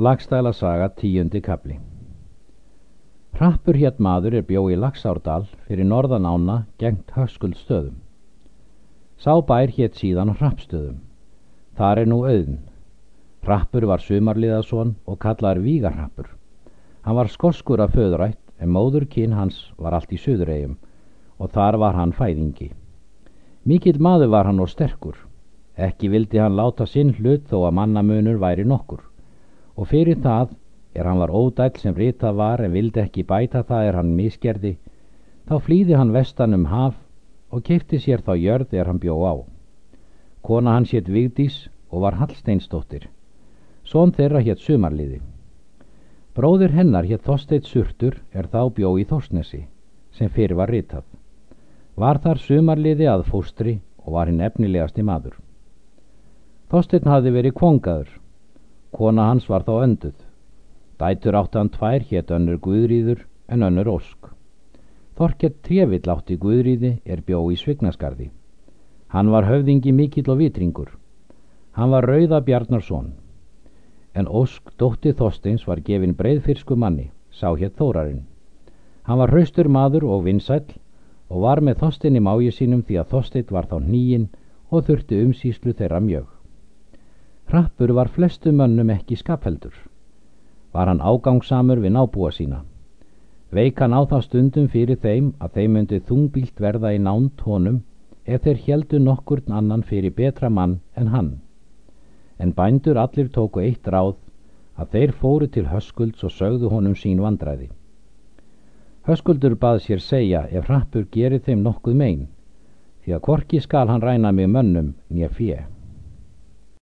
Lagstæla saga tíundi kapli Hrappur hétt maður er bjó í Lagsárdal fyrir norðan ána gengt höskuldstöðum. Sá bær hétt síðan hrappstöðum. Þar er nú auðn. Hrappur var sumarliðason og kallar Vígarhrappur. Hann var skoskur af föðurætt en móður kyn hans var allt í söðuregjum og þar var hann fæðingi. Mikill maður var hann og sterkur. Ekki vildi hann láta sinn hlut þó að mannamunur væri nokkur og fyrir það er hann var ódæll sem ritað var en vildi ekki bæta það er hann misgerði. Þá flýði hann vestan um haf og kefti sér þá jörð er hann bjó á. Kona hans hétt Vigdís og var Hallsteinsdóttir. Són þeirra hétt Sumarliði. Bróður hennar hétt Þorsteit Surtur er þá bjó í Þórsnesi sem fyrir var ritað. Var þar Sumarliði að fóstri og var hinn efnilegasti maður. Þorstein hafði verið kongaður Kona hans var þá önduð. Dætur átti hann tvær hétt önnur Guðrýður en önnur Ósk. Þorkett Trévill átti Guðrýði er bjó í Svignaskarði. Hann var höfðingi mikill og vitringur. Hann var Rauða Bjarnarsson. En Ósk dótti Þorsteins var gefin breyðfyrsku manni, sá hétt Þórarinn. Hann var hraustur maður og vinsæll og var með Þorstein í máju sínum því að Þorstein var þá nýjinn og þurfti umsýslu þeirra mjög. Hrappur var flestu mönnum ekki skapheldur. Var hann ágangsamur við nábúa sína. Veik hann á það stundum fyrir þeim að þeim myndi þungbílt verða í nánt honum ef þeir heldu nokkurn annan fyrir betra mann en hann. En bændur allir tóku eitt ráð að þeir fóru til höskulds og sögðu honum sín vandræði. Höskuldur bað sér segja ef hrappur gerir þeim nokkuð megin, því að korki skal hann ræna með mönnum nýja fjö.